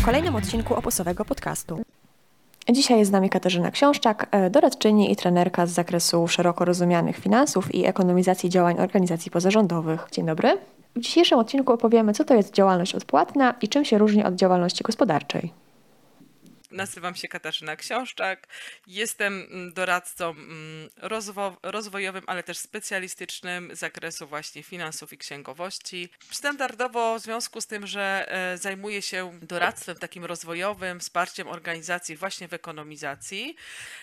Kolejnym odcinku opusowego podcastu. Dzisiaj jest z nami Katarzyna Książczak, e, doradczyni i trenerka z zakresu szeroko rozumianych finansów i ekonomizacji działań organizacji pozarządowych. Dzień dobry. W dzisiejszym odcinku opowiemy, co to jest działalność odpłatna i czym się różni od działalności gospodarczej. Nazywam się Katarzyna Książczak. Jestem mm, doradcą mm, rozwojowym, ale też specjalistycznym z zakresu właśnie finansów i księgowości. Standardowo w związku z tym, że e, zajmuję się doradztwem takim rozwojowym, wsparciem organizacji właśnie w ekonomizacji,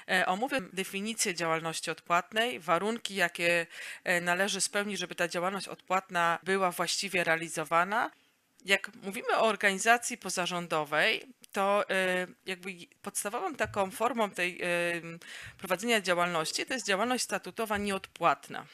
e, omówię definicję działalności odpłatnej, warunki, jakie e, należy spełnić, żeby ta działalność odpłatna była właściwie realizowana. Jak mówimy o organizacji pozarządowej, to y, jakby podstawową taką formą tej y, prowadzenia działalności to jest działalność statutowa nieodpłatna.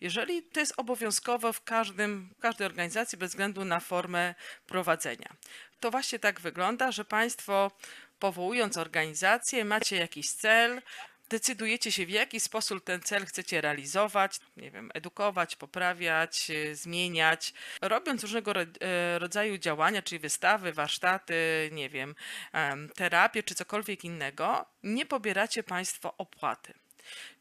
Jeżeli to jest obowiązkowo w, każdym, w każdej organizacji bez względu na formę prowadzenia, to właśnie tak wygląda, że Państwo powołując organizację, macie jakiś cel, decydujecie się, w jaki sposób ten cel chcecie realizować, nie wiem, edukować, poprawiać, e, zmieniać, robiąc różnego e, rodzaju działania, czyli wystawy, warsztaty, nie wiem, terapię czy cokolwiek innego, nie pobieracie Państwo opłaty.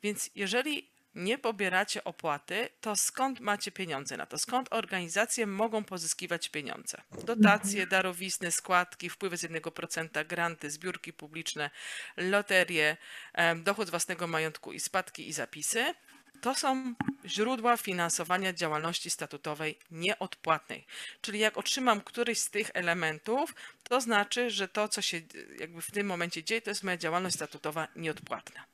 Więc jeżeli nie pobieracie opłaty, to skąd macie pieniądze na to? Skąd organizacje mogą pozyskiwać pieniądze? Dotacje, darowizny, składki, wpływy z 1%, granty, zbiórki publiczne, loterie, dochód własnego majątku i spadki i zapisy. To są źródła finansowania działalności statutowej nieodpłatnej. Czyli jak otrzymam któryś z tych elementów, to znaczy, że to, co się jakby w tym momencie dzieje, to jest moja działalność statutowa nieodpłatna.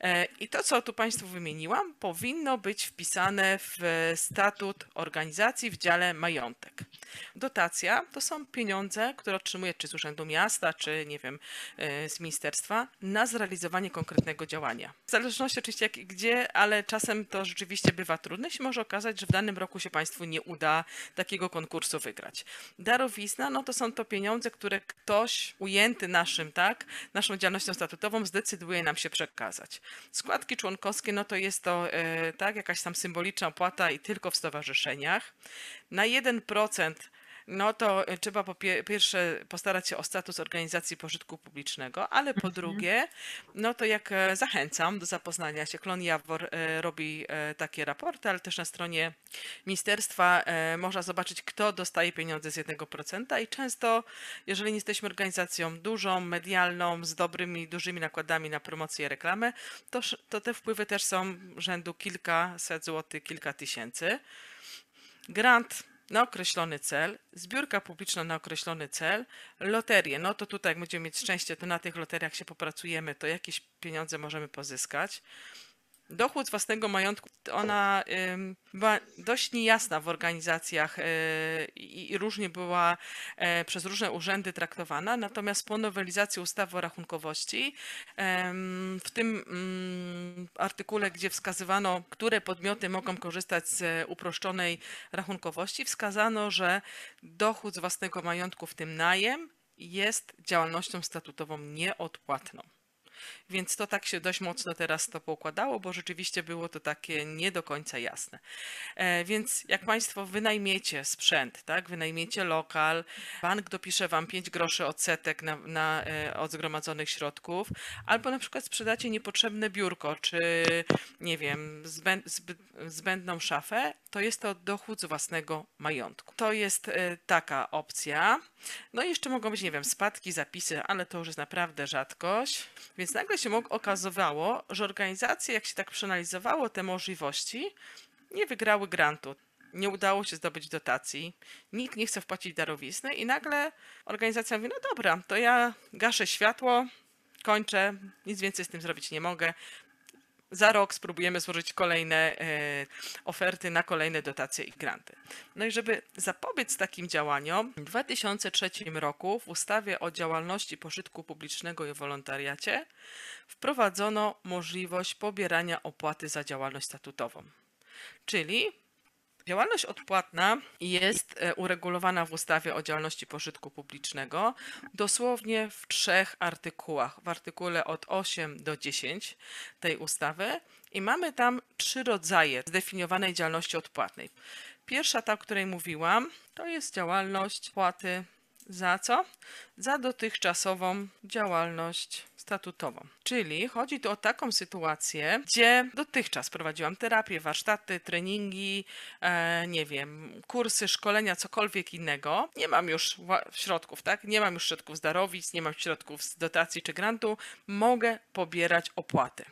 E, I to, co tu Państwu wymieniłam, powinno być wpisane w statut organizacji w dziale majątek. Dotacja to są pieniądze, które otrzymuje czy z Urzędu Miasta, czy nie wiem, e, z ministerstwa na zrealizowanie konkretnego działania. W zależności oczywiście jak, gdzie, ale czasem to rzeczywiście bywa trudne. Się może okazać, że w danym roku się Państwu nie uda takiego konkursu wygrać. Darowizna, no to są to pieniądze, które ktoś ujęty naszym, tak, naszą działalnością statutową zdecyduje nam się przekazać. Składki członkowskie, no to jest to e, tak, jakaś tam symboliczna opłata i tylko w stowarzyszeniach. Na 1% no to e, trzeba po pierwsze postarać się o status organizacji pożytku publicznego, ale po mhm. drugie, no to jak e, zachęcam do zapoznania się, Klon Jawor e, robi takie raporty, ale też na stronie ministerstwa można zobaczyć, kto dostaje pieniądze z 1% i często, jeżeli nie jesteśmy organizacją dużą, medialną, z dobrymi, dużymi nakładami na promocję i reklamę, to, to te wpływy też są rzędu kilkaset złotych, kilka tysięcy. Grant na określony cel, zbiórka publiczna na określony cel, loterie, no to tutaj jak będziemy mieć szczęście, to na tych loteriach się popracujemy, to jakieś pieniądze możemy pozyskać. Dochód z własnego majątku, ona była dość niejasna w organizacjach y, i różnie była e, przez różne urzędy traktowana, natomiast po nowelizacji ustawy o rachunkowości, w tym mm, artykule, gdzie wskazywano, które podmioty mogą korzystać z uproszczonej rachunkowości, wskazano, że dochód z własnego majątku, w tym najem, jest działalnością statutową nieodpłatną. Więc to tak się dość mocno teraz to poukładało, bo rzeczywiście było to takie nie do końca jasne. E, więc jak Państwo wynajmiecie sprzęt, tak, wynajmiecie lokal, bank dopisze Wam 5 groszy odsetek na, na, e, od zgromadzonych środków, albo na przykład sprzedacie niepotrzebne biurko, czy nie wiem, zbędną szafę, to jest to dochód z własnego majątku. To jest e, taka opcja. No i jeszcze mogą być, nie wiem, spadki, zapisy, ale to już jest naprawdę rzadkość. Więc nagle się okazywało, że organizacje, jak się tak przeanalizowało te możliwości, nie wygrały grantu. Nie udało się zdobyć dotacji, nikt nie chce wpłacić darowizny i nagle organizacja mówi, no dobra, to ja gaszę światło, kończę, nic więcej z tym zrobić nie mogę, za rok spróbujemy złożyć kolejne e, oferty na kolejne dotacje i granty. No i żeby zapobiec takim działaniom, w 2003 roku w ustawie o działalności pożytku publicznego i wolontariacie wprowadzono możliwość pobierania opłaty za działalność statutową. Czyli Działalność odpłatna jest e, uregulowana w ustawie o działalności pożytku publicznego dosłownie w trzech artykułach. W artykule od 8 do 10 tej ustawy i mamy tam trzy rodzaje zdefiniowanej działalności odpłatnej. Pierwsza, ta, o której mówiłam, to jest działalność płaty Za co? Za dotychczasową działalność statutową. Czyli chodzi tu o taką sytuację, gdzie dotychczas prowadziłam terapię, warsztaty, treningi, e, nie wiem, kursy, szkolenia, cokolwiek innego. Nie mam już środków, tak? Nie mam już środków z darowic, nie mam środków z dotacji czy grantu. Mogę pobierać opłaty.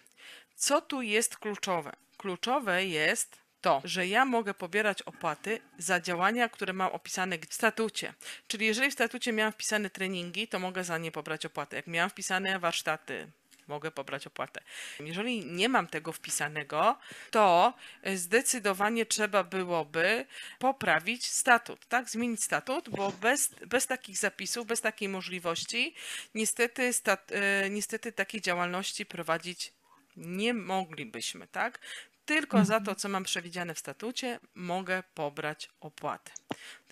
Co tu jest kluczowe? Kluczowe jest to, że ja mogę pobierać opłaty za działania, które mam opisane w statucie. Czyli jeżeli w statucie miałam wpisane treningi, to mogę za nie pobrać opłatę. Jak miałam wpisane warsztaty, mogę pobrać opłatę. Jeżeli nie mam tego wpisanego, to zdecydowanie trzeba byłoby poprawić statut, tak? Zmienić statut, bo bez, bez takich zapisów, bez takiej możliwości, niestety, stat, e, niestety takiej działalności prowadzić nie moglibyśmy, tak? Tylko za to, co mam przewidziane w statucie, mogę pobrać opłatę.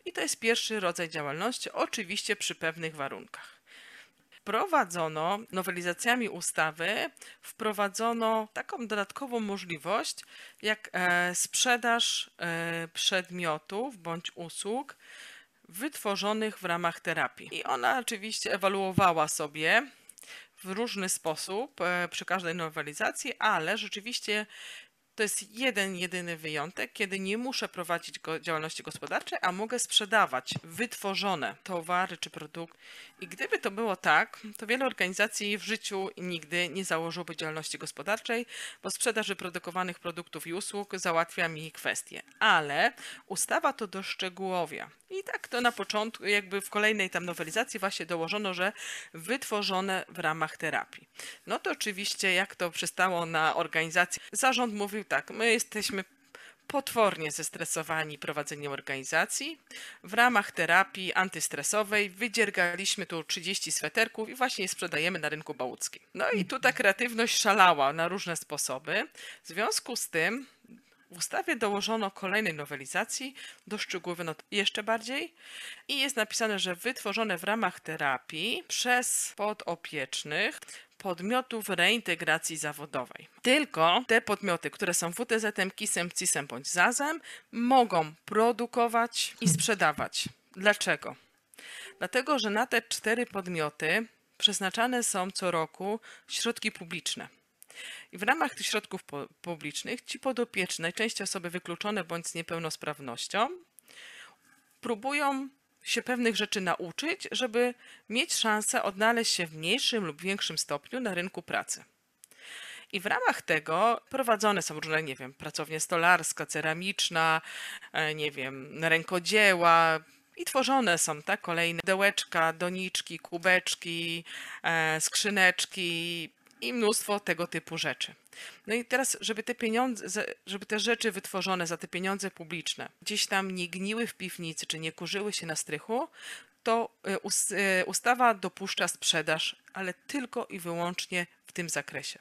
I to jest pierwszy rodzaj działalności, oczywiście przy pewnych warunkach. Wprowadzono nowelizacjami ustawy, wprowadzono taką dodatkową możliwość, jak e, sprzedaż e, przedmiotów bądź usług wytworzonych w ramach terapii. I ona oczywiście ewaluowała sobie w różny sposób e, przy każdej nowelizacji, ale rzeczywiście to jest jeden, jedyny wyjątek, kiedy nie muszę prowadzić go, działalności gospodarczej, a mogę sprzedawać wytworzone towary czy produkty. I gdyby to było tak, to wiele organizacji w życiu nigdy nie założyłoby działalności gospodarczej, bo sprzedaż wyprodukowanych produktów i usług załatwia mi kwestie. Ale ustawa to doszczegółowia. I tak to na początku, jakby w kolejnej tam nowelizacji właśnie dołożono, że wytworzone w ramach terapii. No to oczywiście, jak to przystało na organizację, zarząd mówił tak, my jesteśmy potwornie zestresowani prowadzeniem organizacji. W ramach terapii antystresowej wydziergaliśmy tu 30 sweterków i właśnie je sprzedajemy na rynku bałuckim. No i tu ta kreatywność szalała na różne sposoby. W związku z tym w ustawie dołożono kolejnej nowelizacji, doszczegółowiono jeszcze bardziej i jest napisane, że wytworzone w ramach terapii przez podopiecznych podmiotów reintegracji zawodowej. Tylko te podmioty, które są WTZ-em, KIS-em, CIS-em bądź ZAZ-em, mogą produkować i sprzedawać. Dlaczego? Dlatego, że na te cztery podmioty przeznaczane są co roku środki publiczne. I w ramach tych środków publicznych ci podopieczni, najczęściej osoby wykluczone bądź z niepełnosprawnością, próbują się pewnych rzeczy nauczyć, żeby mieć szansę odnaleźć się w mniejszym lub większym stopniu na rynku pracy. I w ramach tego prowadzone są różne, nie wiem, pracownie stolarska, ceramiczna, e, nie wiem, rękodzieła, i tworzone są tak, kolejne dołeczka, doniczki, kubeczki, e, skrzyneczki, i mnóstwo tego typu rzeczy. No i teraz, żeby te pieniądze, żeby te rzeczy wytworzone za te pieniądze publiczne gdzieś tam nie gniły w piwnicy, czy nie kurzyły się na strychu, to e, e, ustawa dopuszcza sprzedaż, ale tylko i wyłącznie w tym zakresie.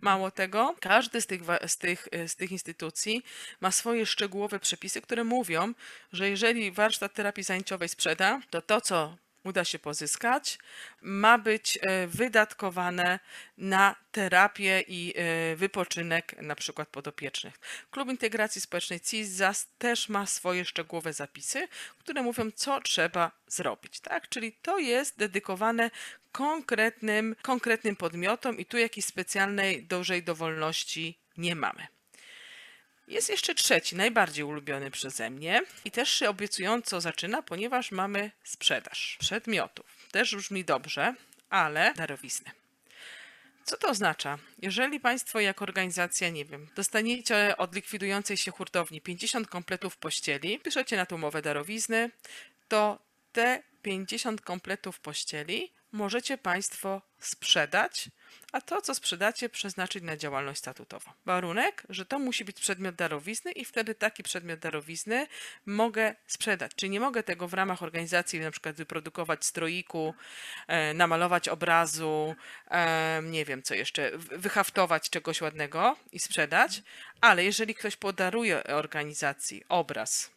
Mało tego, każdy z tych, z, tych, e, z tych instytucji ma swoje szczegółowe przepisy, które mówią, że jeżeli warsztat terapii zajęciowej sprzeda, to to, co uda się pozyskać, ma być e, wydatkowane na terapię i e, wypoczynek na przykład podopiecznych. Klub Integracji Społecznej CIS też ma swoje szczegółowe zapisy, które mówią, co trzeba zrobić. Tak? Czyli to jest dedykowane konkretnym, konkretnym podmiotom i tu jakiejś specjalnej dużej dowolności nie mamy. Jest jeszcze trzeci, najbardziej ulubiony przeze mnie i też się obiecująco zaczyna, ponieważ mamy sprzedaż przedmiotów. Też brzmi dobrze, ale darowizny. Co to oznacza? Jeżeli Państwo jako organizacja, nie wiem, dostaniecie od likwidującej się hurtowni 50 kompletów pościeli, piszecie na tą umowę darowizny, to te 50 kompletów pościeli możecie Państwo sprzedać, a to, co sprzedacie, przeznaczyć na działalność statutową. Warunek, że to musi być przedmiot darowizny i wtedy taki przedmiot darowizny mogę sprzedać. Czyli nie mogę tego w ramach organizacji na przykład wyprodukować stroiku, e, namalować obrazu, e, nie wiem co jeszcze, wyhaftować czegoś ładnego i sprzedać, ale jeżeli ktoś podaruje organizacji obraz,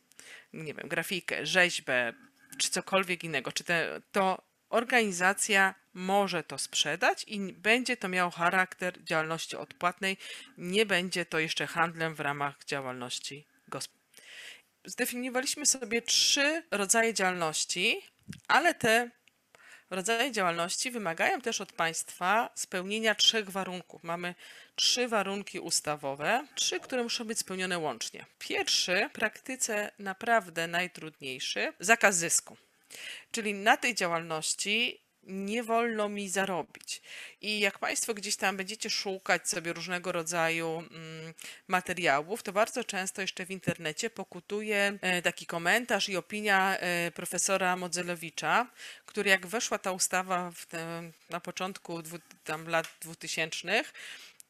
nie wiem, grafikę, rzeźbę, czy cokolwiek innego, czy te, to organizacja może to sprzedać i będzie to miało charakter działalności odpłatnej, nie będzie to jeszcze handlem w ramach działalności gospodarczej. Zdefiniowaliśmy sobie trzy rodzaje działalności, Ale te rodzaje działalności wymagają też od państwa spełnienia trzech warunków. Mamy trzy warunki ustawowe, trzy, które muszą być spełnione łącznie. Pierwszy, w praktyce naprawdę najtrudniejszy, zakaz zysku. Czyli na tej działalności nie wolno mi zarobić. I jak Państwo gdzieś tam będziecie szukać sobie różnego rodzaju mm, materiałów, to bardzo często jeszcze w internecie pokutuje e, taki komentarz i opinia e, profesora Modzelowicza, który jak weszła ta ustawa te, na początku dwu, tam lat 2000,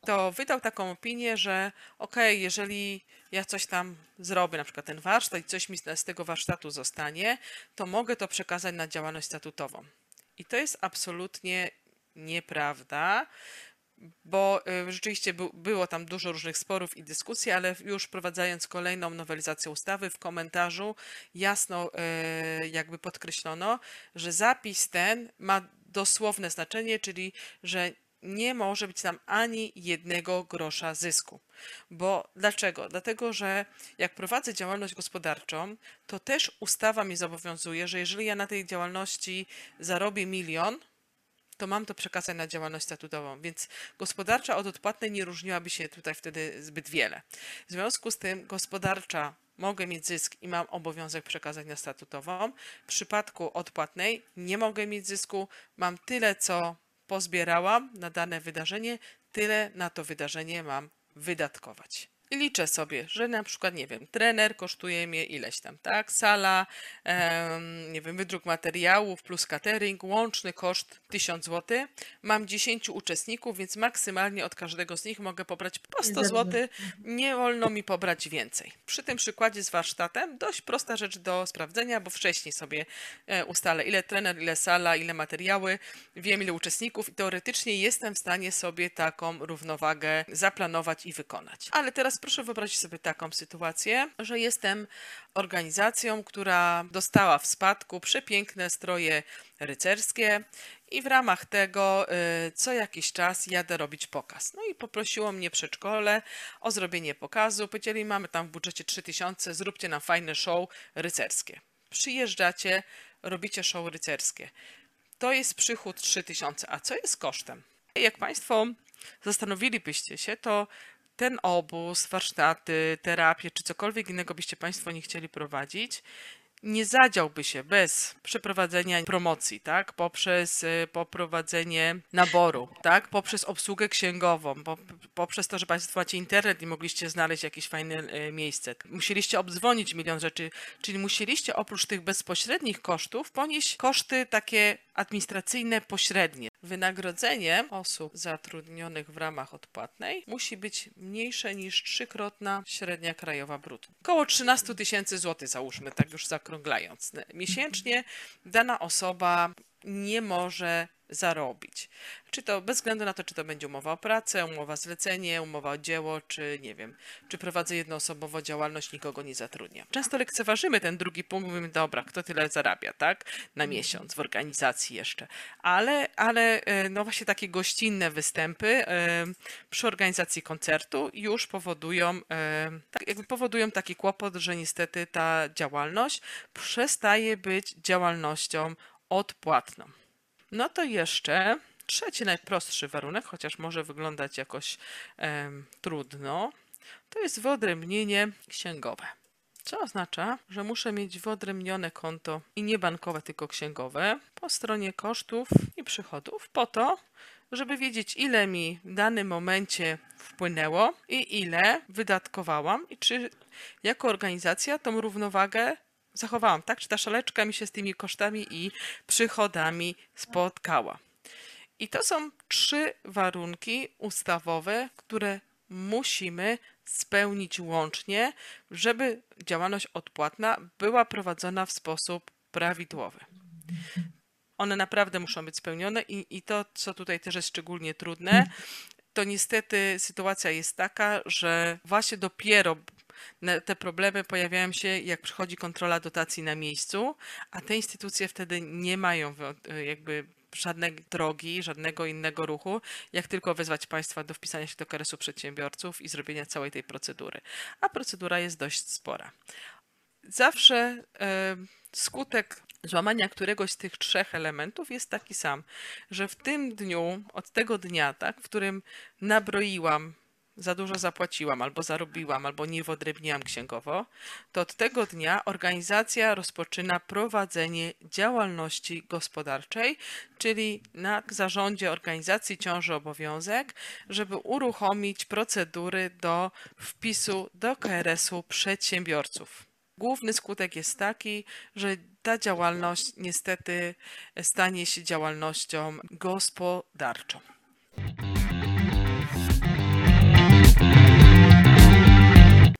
to wydał taką opinię, że okay, jeżeli ja coś tam zrobię, na przykład ten warsztat i coś mi z tego warsztatu zostanie, to mogę to przekazać na działalność statutową. I to jest absolutnie nieprawda, bo y, rzeczywiście było tam dużo różnych sporów i dyskusji, ale już wprowadzając kolejną nowelizację ustawy, w komentarzu jasno y, jakby podkreślono, że zapis ten ma dosłowne znaczenie, czyli że nie może być tam ani jednego grosza zysku. Bo dlaczego? Dlatego, że jak prowadzę działalność gospodarczą, to też ustawa mnie zobowiązuje, że jeżeli ja na tej działalności zarobię milion, to mam to przekazać na działalność statutową, więc gospodarcza od odpłatnej nie różniłaby się tutaj wtedy zbyt wiele. W związku z tym gospodarcza mogę mieć zysk i mam obowiązek przekazać na statutową. W przypadku odpłatnej nie mogę mieć zysku, mam tyle co pozbierałam na dane wydarzenie, tyle na to wydarzenie mam wydatkować. I liczę sobie, że na przykład, nie wiem, trener kosztuje mnie ileś tam, tak? Sala, em, nie wiem, wydruk materiałów plus catering, łączny koszt 1000 zł. Mam 10 uczestników, więc maksymalnie od każdego z nich mogę pobrać po 100 zł. Nie wolno mi pobrać więcej. Przy tym przykładzie z warsztatem dość prosta rzecz do sprawdzenia, bo wcześniej sobie e, ustalę ile trener, ile sala, ile materiały, wiem ile uczestników i teoretycznie jestem w stanie sobie taką równowagę zaplanować i wykonać. Ale teraz proszę wyobrazić sobie taką sytuację, że jestem organizacją, która dostała w spadku przepiękne stroje rycerskie i w ramach tego y, co jakiś czas jadę robić pokaz. No i poprosiło mnie przedszkole o zrobienie pokazu. Powiedzieli, mamy tam w budżecie 3000, zróbcie nam fajne show rycerskie. Przyjeżdżacie, robicie show rycerskie. To jest przychód 3000, a co jest kosztem? Jak Państwo zastanowilibyście się, to ten obóz, warsztaty, terapię czy cokolwiek innego byście Państwo nie chcieli prowadzić, nie zadziałby się bez przeprowadzenia promocji, tak? Poprzez y, poprowadzenie naboru, tak? Poprzez obsługę księgową, poprzez to, że Państwo macie internet i mogliście znaleźć jakieś fajne y, miejsce. Musieliście obdzwonić milion rzeczy, czyli musieliście oprócz tych bezpośrednich kosztów ponieść koszty takie administracyjne pośrednie. Wynagrodzenie osób zatrudnionych w ramach odpłatnej musi być mniejsze niż trzykrotna średnia krajowa brutto. Około 13 tysięcy złotych załóżmy, tak już zakrąglając. Miesięcznie dana osoba nie może zarobić. Czy to bez względu na to, czy to będzie umowa o pracę, umowa zlecenie, umowa o dzieło, czy nie wiem, czy prowadzę jednoosobowo działalność, nikogo nie zatrudnia. Często lekceważymy ten drugi punkt, mówimy, dobra, kto tyle zarabia, tak? Na mhm. miesiąc w organizacji jeszcze. Ale, ale e, no właśnie takie gościnne występy e, przy organizacji koncertu już powodują, e, tak jakby powodują taki kłopot, że niestety ta działalność przestaje być działalnością odpłatną. No to jeszcze trzeci najprostszy warunek, chociaż może wyglądać jakoś e, trudno, to jest wyodrębnienie księgowe. Co oznacza, że muszę mieć wyodrębnione konto i nie bankowe, tylko księgowe po stronie kosztów i przychodów, po to, żeby wiedzieć, ile mi w danym momencie wpłynęło i ile wydatkowałam, i czy jako organizacja tą równowagę zachowałam, tak? Czy ta szaleczka mi się z tymi kosztami i przychodami spotkała. I to są trzy warunki ustawowe, które musimy spełnić łącznie, żeby działalność odpłatna była prowadzona w sposób prawidłowy. One naprawdę muszą być spełnione i, i to, co tutaj też jest szczególnie trudne, to niestety sytuacja jest taka, że właśnie dopiero te problemy pojawiają się, jak przychodzi kontrola dotacji na miejscu, a te instytucje wtedy nie mają jakby żadnej drogi, żadnego innego ruchu, jak tylko wezwać państwa do wpisania się do karesu przedsiębiorców i zrobienia całej tej procedury. A procedura jest dość spora. zawsze e, skutek złamania któregoś z tych trzech elementów jest taki sam, że w tym dniu, od tego dnia, tak, w którym nabroiłam, za dużo zapłaciłam, albo zarobiłam, albo nie wyodrębniłam księgowo, to od tego dnia organizacja rozpoczyna prowadzenie działalności gospodarczej, czyli na zarządzie organizacji ciąży obowiązek, żeby uruchomić procedury do wpisu do KRS-u przedsiębiorców. Główny skutek jest taki, że ta działalność niestety stanie się działalnością gospodarczą.